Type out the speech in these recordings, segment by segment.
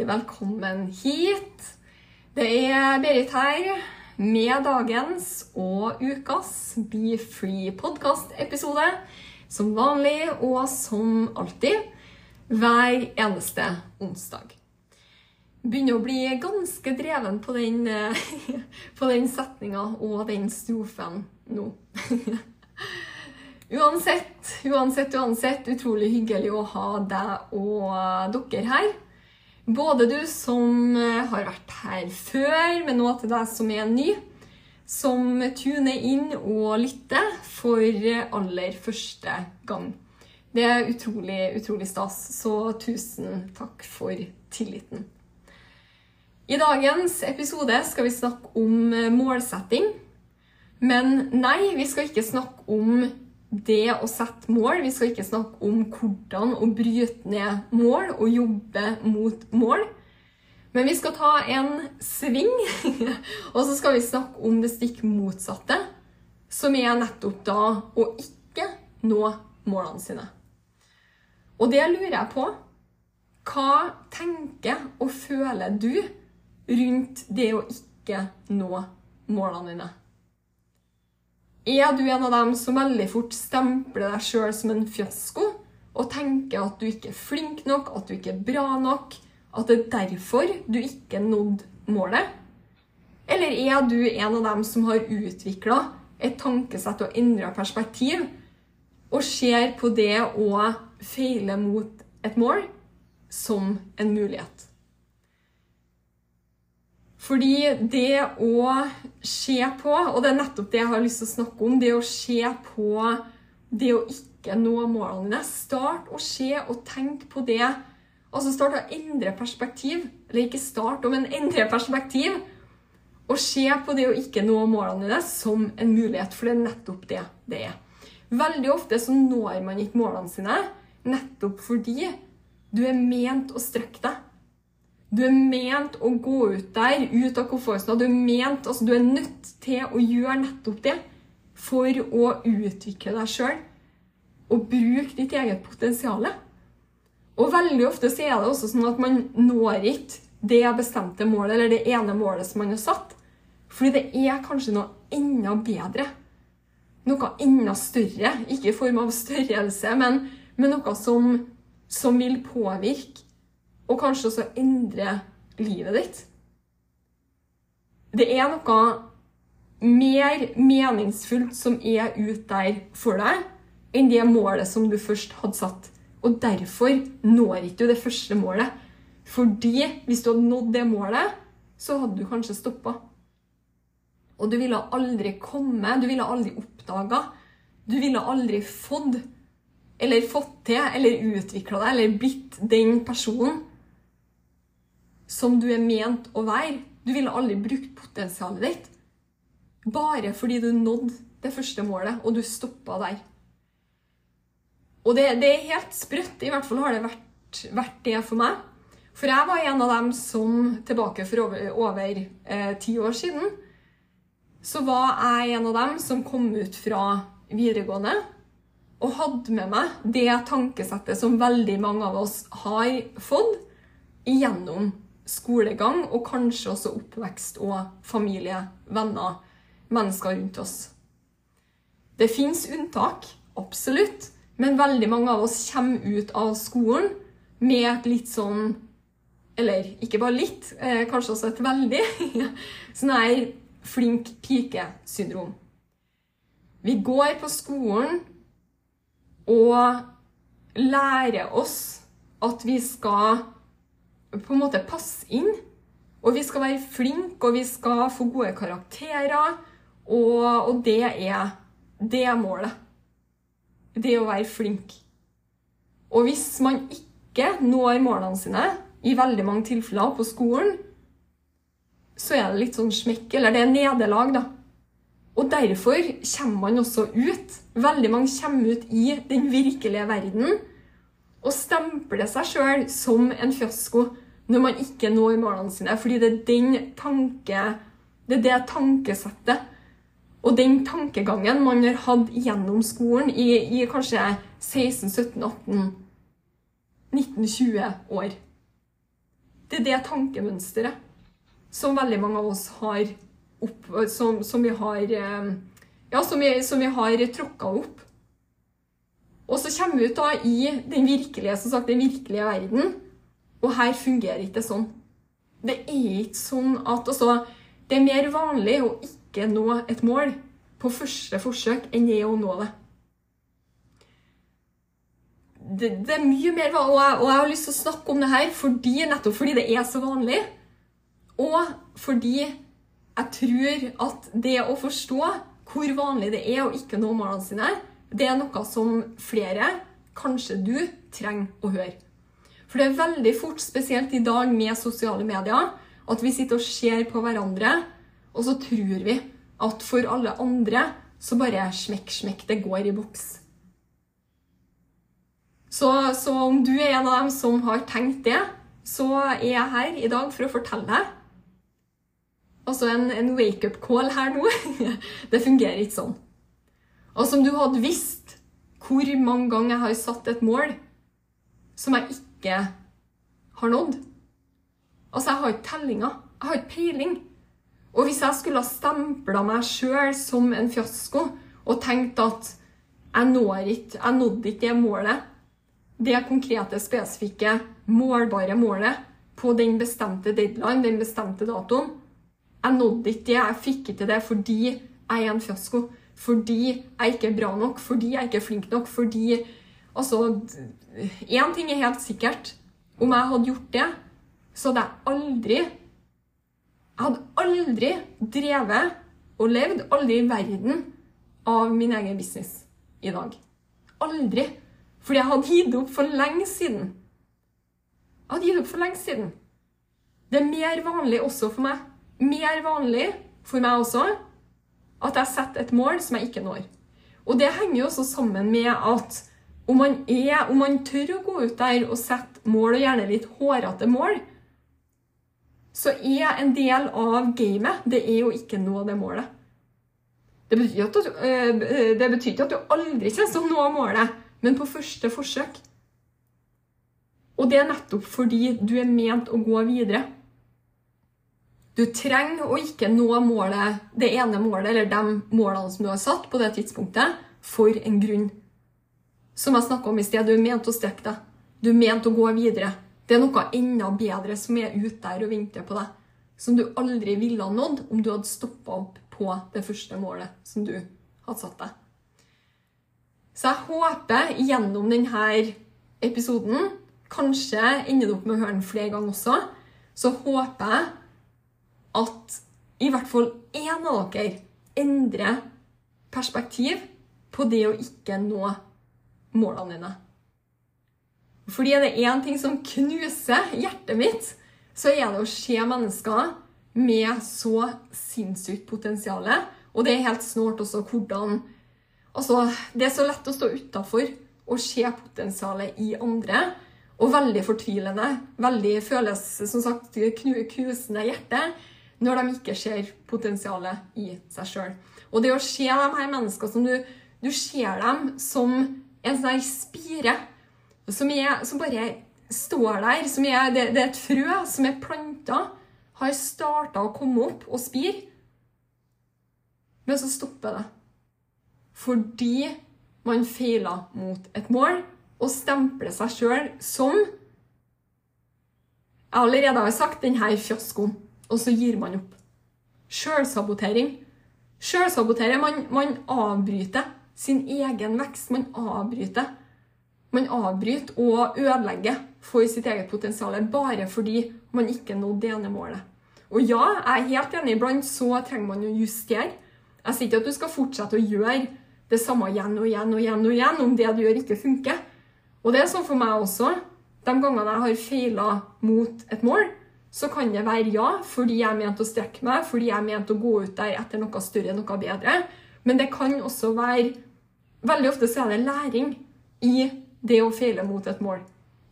hjertelig velkommen hit. Det er Berit her med dagens og ukas Be Free podcast-episode. Som vanlig og som alltid hver eneste onsdag. Begynner å bli ganske dreven på den, på den setninga og den strofen nå. Uansett, uansett, uansett, utrolig hyggelig å ha deg og dere her. Både du som eh, har vært her før, men nå til deg som er ny. Som tuner inn og lytter for aller første gang. Det er utrolig, utrolig stas, så tusen takk for tilliten. I dagens episode skal vi snakke om eh, målsetting. Men nei, vi skal ikke snakke om det å sette mål. Vi skal ikke snakke om hvordan å bryte ned mål og jobbe mot mål. Men vi skal ta en sving, og så skal vi snakke om det stikk motsatte, som er nettopp da å ikke nå målene sine. Og det lurer jeg på. Hva tenker og føler du rundt det å ikke nå målene dine? Er du en av dem som veldig fort stempler deg sjøl som en fiasko og tenker at du ikke er flink nok, at du ikke er bra nok, at det er derfor du ikke nådde målet? Eller er du en av dem som har utvikla et tankesett og endra perspektiv, og ser på det å feile mot et mål som en mulighet? Fordi det å se på, og det er nettopp det jeg har lyst til å snakke om, det å se på det å ikke nå målene dine. Start å se og tenke på det. Altså start å endre perspektiv. Eller ikke start, men endre perspektiv. Og se på det å ikke nå målene dine som en mulighet, for det er nettopp det det er. Veldig ofte så når man ikke målene sine nettopp fordi du er ment å strekke deg. Du er ment å gå ut der, ut av komfortsonen. Du er ment, altså du er nødt til å gjøre nettopp det for å utvikle deg sjøl og bruke ditt eget potensial. Og veldig ofte så er det også sånn at man når ikke det bestemte målet, eller det ene målet som man har satt. Fordi det er kanskje noe enda bedre. Noe enda større. Ikke i form av størrelse, men, men noe som, som vil påvirke og kanskje også endre livet ditt. Det er noe mer meningsfullt som er ute der for deg, enn det målet som du først hadde satt. Og derfor når ikke du det første målet. Fordi hvis du hadde nådd det målet, så hadde du kanskje stoppa. Og du ville aldri komme, du ville aldri oppdaga, du ville aldri fått, eller fått til, eller utvikla deg, eller blitt den personen som du er ment å være. Du ville aldri brukt potensialet ditt. Bare fordi du nådde det første målet, og du stoppa der. Og det, det, er helt sprøtt. I hvert fall har det vært, vært, det for meg. For jeg var en av dem som tilbake for over, over eh, ti år siden så var jeg en av dem som kom ut fra videregående og hadde med meg det tankesettet som veldig mange av oss har fått gjennom skolegang, og kanskje også oppvekst og familie, venner, mennesker rundt oss. Det fins unntak, absolutt, men veldig mange av oss kommer ut av skolen med et litt sånn Eller ikke bare litt, eh, kanskje også et veldig sånn her flink pike-syndrom. Vi går på skolen og lærer oss at vi skal på en måte passe inn Og vi skal være flinke, og vi skal få gode karakterer. Og, og det, er, det er målet. Det å være flink. Og hvis man ikke når målene sine, i veldig mange tilfeller på skolen, så er det litt sånn smekk, eller det er nederlag, da. Og derfor kommer man også ut. Veldig mange kommer ut i den virkelige verden og stemple seg sjøl som en fiasko når man ikke når målene sine. Fordi det er den tanke, det er det tankesettet og den tankegangen man har hatt gjennom skolen i, i kanskje 16-17-18 19-20 år. Det er det tankemønsteret som veldig mange av oss har opp, som, som vi har eh, Ja, har tråkka opp. Og så kommer vi ut da i den virkelige, som sagt, den virkelige verden, og her fungerer ikke sånn. Det er ikke sånn at altså, Det er mer vanlig å ikke nå et mål på første forsøk enn det å nå det. Det, det er mye mer og jeg, og jeg har lyst til å snakke om det her fordi, nettopp fordi det er så vanlig. Og fordi jeg tror at det å forstå hvor vanlig det er å ikke nå målene sine, det er noe som flere, kanskje du, trenger å høre. For det er veldig fort, spesielt i dag med sosiale medier, at vi sitter og ser på hverandre, og så tror vi at for alle andre så bare smekk, smekk, det går i boks. Så, så om du er en av dem som har tenkt det, så er jeg her i dag for å fortelle deg Altså en, en wake-up call her nå. det fungerer ikke sånn. Altså som du hadde visst hvor mange ganger jeg har satt et mål som jeg ikke har nådd Altså, jeg har ikke tellinga. Jeg har ikke peiling. Og hvis jeg skulle ha stempla meg sjøl som en fiasko og tenkt at jeg når ikke, jeg nådde ikke det målet, det konkrete, spesifikke, målbare målet på den bestemte deadline, den bestemte datoen, jeg nådde ikke det, jeg fikk ikke det fordi jeg er en fiasko. Fordi jeg ikke er bra nok, fordi jeg ikke er flink nok, fordi Altså, én ting er helt sikkert. Om jeg hadde gjort det, så hadde jeg aldri Jeg hadde aldri drevet og levd, aldri i verden, av min egen business i dag. Aldri. Fordi jeg hadde gitt opp for lenge siden. Jeg hadde gitt opp for lenge siden. Det er mer vanlig også for meg mer vanlig for meg også at jeg setter et mål som jeg ikke når. Og det henger jo også sammen med at om man, er, om man tør å gå ut der og sette mål, og gjerne litt hårete mål, så er en del av gamet det er jo ikke nå det målet. Det betyr, at, du, det betyr ikke at du aldri kommer til å nå målet, men på første forsøk. Og det er nettopp fordi du er ment å gå videre. Du trenger å ikke nå målet, det ene målet eller de målene som du har satt på det tidspunktet, for en grunn. Som jeg snakka om i sted, du er ment å strekke deg. Du er ment å gå videre. Det er noe enda bedre som er ute der og venter på deg. Som du aldri ville ha nådd om du hadde stoppa opp på det første målet som du hadde satt deg. Så jeg håper gjennom denne episoden, kanskje ender du opp med å høre den flere ganger også, så håper jeg at i hvert fall én av dere endrer perspektiv på det å ikke nå målene dine. Fordi er det én ting som knuser hjertet mitt, så er det å se mennesker med så sinnssykt potensial. Og det er helt snålt også hvordan Altså, det er så lett å stå utafor og se potensialet i andre. Og veldig fortvilende. Veldig føles som sagt knusende hjerte når de ikke ser potensialet i seg sjøl. Og det å se de her menneskene som du, du ser dem som en sånn spire som, er, som, bare står der. Som er, det, det, er et frø som er planta, har starta å komme opp og spire. Men så stopper det. Fordi man feiler mot et mål og stempler seg sjøl som Jeg allerede har sagt denne fiaskoen og så gir man opp. Sjølsabotering. Sjølsabotere. Man, man avbryter sin egen vekst. Man avbryter. Man avbryter og ødelegger for sitt eget potensial bare fordi man ikke nådde det ene målet. Og ja, jeg er helt enig, iblant så trenger man å justere. Jeg sier ikke at du skal fortsette å gjøre det samme igjen og igjen og igjen og igjen om det du gjør, ikke funker. Og det er sånn for meg også. De gangene jeg har feila mot et mål, så kan det være ja, fordi jeg er ment å strekke meg, fordi jeg er ment å gå ut der etter noe større, noe bedre. Men det kan også være Veldig ofte så er det læring i det å feile mot et mål.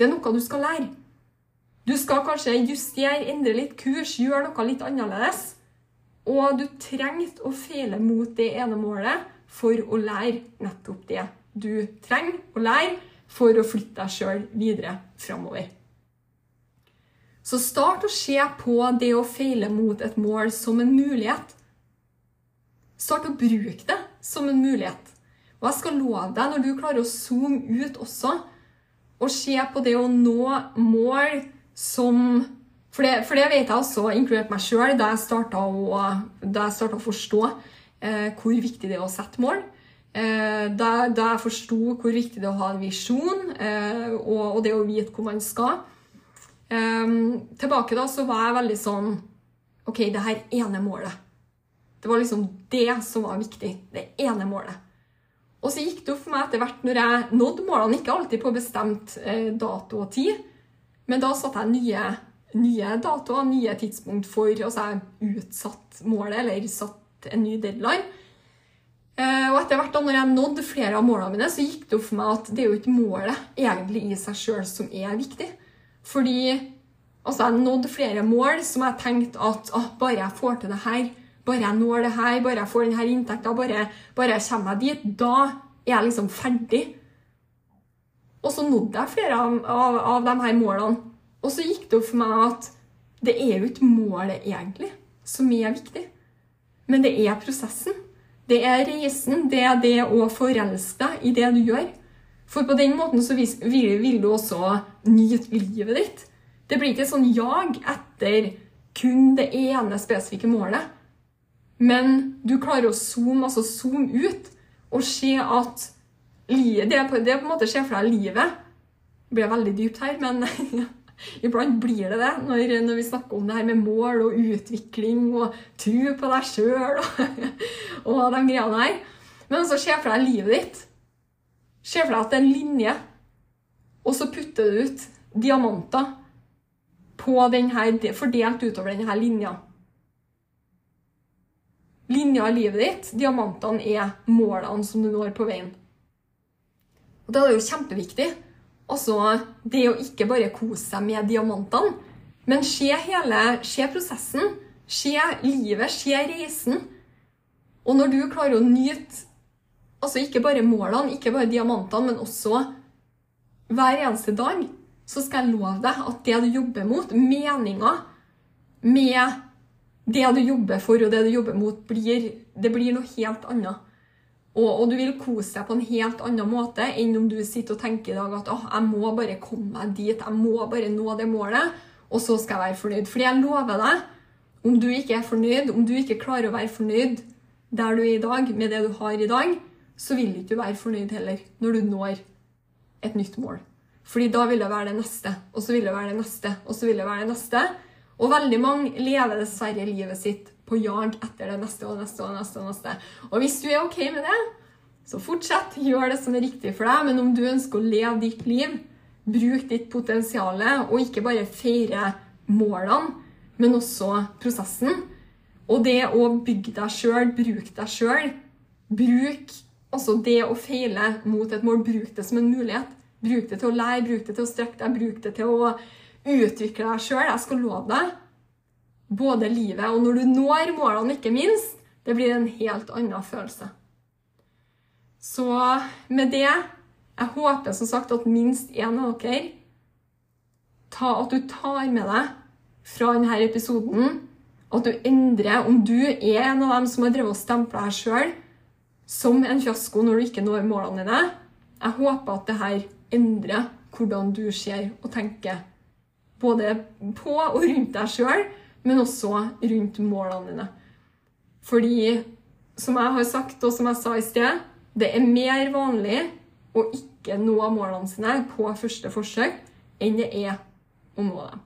Det er noe du skal lære. Du skal kanskje justere, endre litt kurs, gjøre noe litt annerledes. Og du trenger å feile mot det ene målet for å lære nettopp det du trenger å lære for å flytte deg sjøl videre framover. Så start å se på det å feile mot et mål som en mulighet. Start å bruke det som en mulighet. Og jeg skal love deg, når du klarer å zoome ut også, og se på det å nå mål som For det, for det vet jeg også, inkludert meg sjøl, da jeg starta å, å, forstå eh, hvor viktig det er å sette mål. Eh, da, da, jeg forsto hvor viktig det er å ha en visjon, eh, og, og, det å vite hvor man skal. Eh, tilbake da så var jeg veldig sånn OK, det her ene målet. Det var liksom det som var viktig. Det ene målet. Og så gikk det opp for meg etter hvert når jeg nådde målene, ikke alltid på bestemt eh, dato og tid, men da satte jeg nye, nye datoer, nye tidspunkt for Altså jeg utsatt målet, eller satt en ny deadline. Eh, og etter hvert da når jeg nådde flere av målene mine, så gikk det opp for meg at det er jo ikke målet egentlig i seg sjøl som er viktig. Fordi altså, jeg nådde flere mål som jeg tenkte at ah, bare jeg får til det her, bare jeg når det her, bare jeg får denne inntekta, bare, bare jeg kommer meg dit, da er jeg liksom ferdig. Og så nådde jeg flere av, av, av de her målene. Og så gikk det opp for meg at det er jo ikke målet egentlig som er viktig, men det er prosessen. Det er reisen, det er det å forelske deg i det du gjør. For på den måten så vil, du også nyte livet ditt. Det blir ikke sånn jag etter kun det ene spesifikke målet. Men du klarer å zoome, altså zoome ut og se at det er, på, det på en måte se for deg livet. Det blir veldig dypt her, men iblant blir det det når, når, vi snakker om det her med mål og utvikling og tro på deg sjøl og, og de greiene her. Men så se for deg livet ditt. Se for deg at det er en linje, og så putter du ut diamanter denne, fordelt utover denne linja linja er livet ditt. Diamantene er målene som du når på veien. Og Da er det jo kjempeviktig altså det å ikke bare kose seg med diamantene, men se hele, se prosessen, se livet, se reisen. Og når du klarer å nyte altså ikke bare målene, ikke bare diamantene, men også hver eneste dag, så skal jeg love deg at det du jobber mot, meninga med det du jobber for og det du jobber mot, blir, det blir noe helt annet. Og, og, du vil kose deg på en helt annen måte enn om du sitter og tenker i dag at oh, jeg må bare komme meg dit, jeg må bare nå det målet, og så skal jeg være fornøyd. Fordi jeg lover deg, om du ikke er fornøyd, om du ikke klarer å være fornøyd der du er i dag, med det du har i dag, så vil ikke du være fornøyd heller når du når et nytt mål. Fordi da vil det være det neste, og så vil det være det neste, og så vil det være det neste. Og veldig mange lever dessverre livet sitt på jag etter det neste og neste og neste. Og neste. Og hvis du er OK med det, så fortsett. Gjør det som er riktig for deg. Men om du ønsker å leve ditt liv, bruk ditt potensial, og ikke bare feire målene, men også prosessen. Og det å bygge deg sjøl, bruke deg sjøl. Bruk altså det å feile mot et mål. Bruk det som en mulighet. Bruk det til å lære, bruk det til å strekke deg, bruk det til å utvikle deg sjøl. Jeg skal love deg. Både livet og når du når målene, ikke minst. Det blir en helt annen følelse. Så med det Jeg håper som sagt at minst én av dere ta, At du tar med deg fra denne episoden at du endrer Om du er en av dem som har drevet og stempla deg sjøl som en fiasko når du ikke når målene dine, jeg håper at det her endrer hvordan du ser og tenker både på og rundt deg sjøl, men også rundt målene dine. Fordi, som jeg har sagt, og som jeg sa i sted, det er mer vanlig å ikke nå målene sine på første forsøk enn det er å nå dem.